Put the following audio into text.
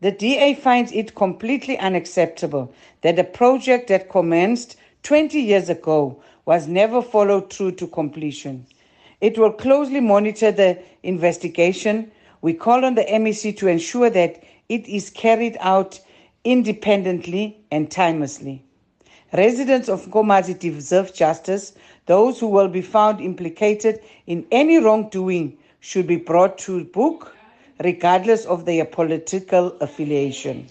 The DA finds it completely unacceptable that a project that commenced 20 years ago was never followed through to completion. It will closely monitor the investigation. We call on the MEC to ensure that it is carried out independently and timelessly. Residents of Nkomazi deserve justice. Those who will be found implicated in any wrongdoing should be brought to book regardless of their political affiliation.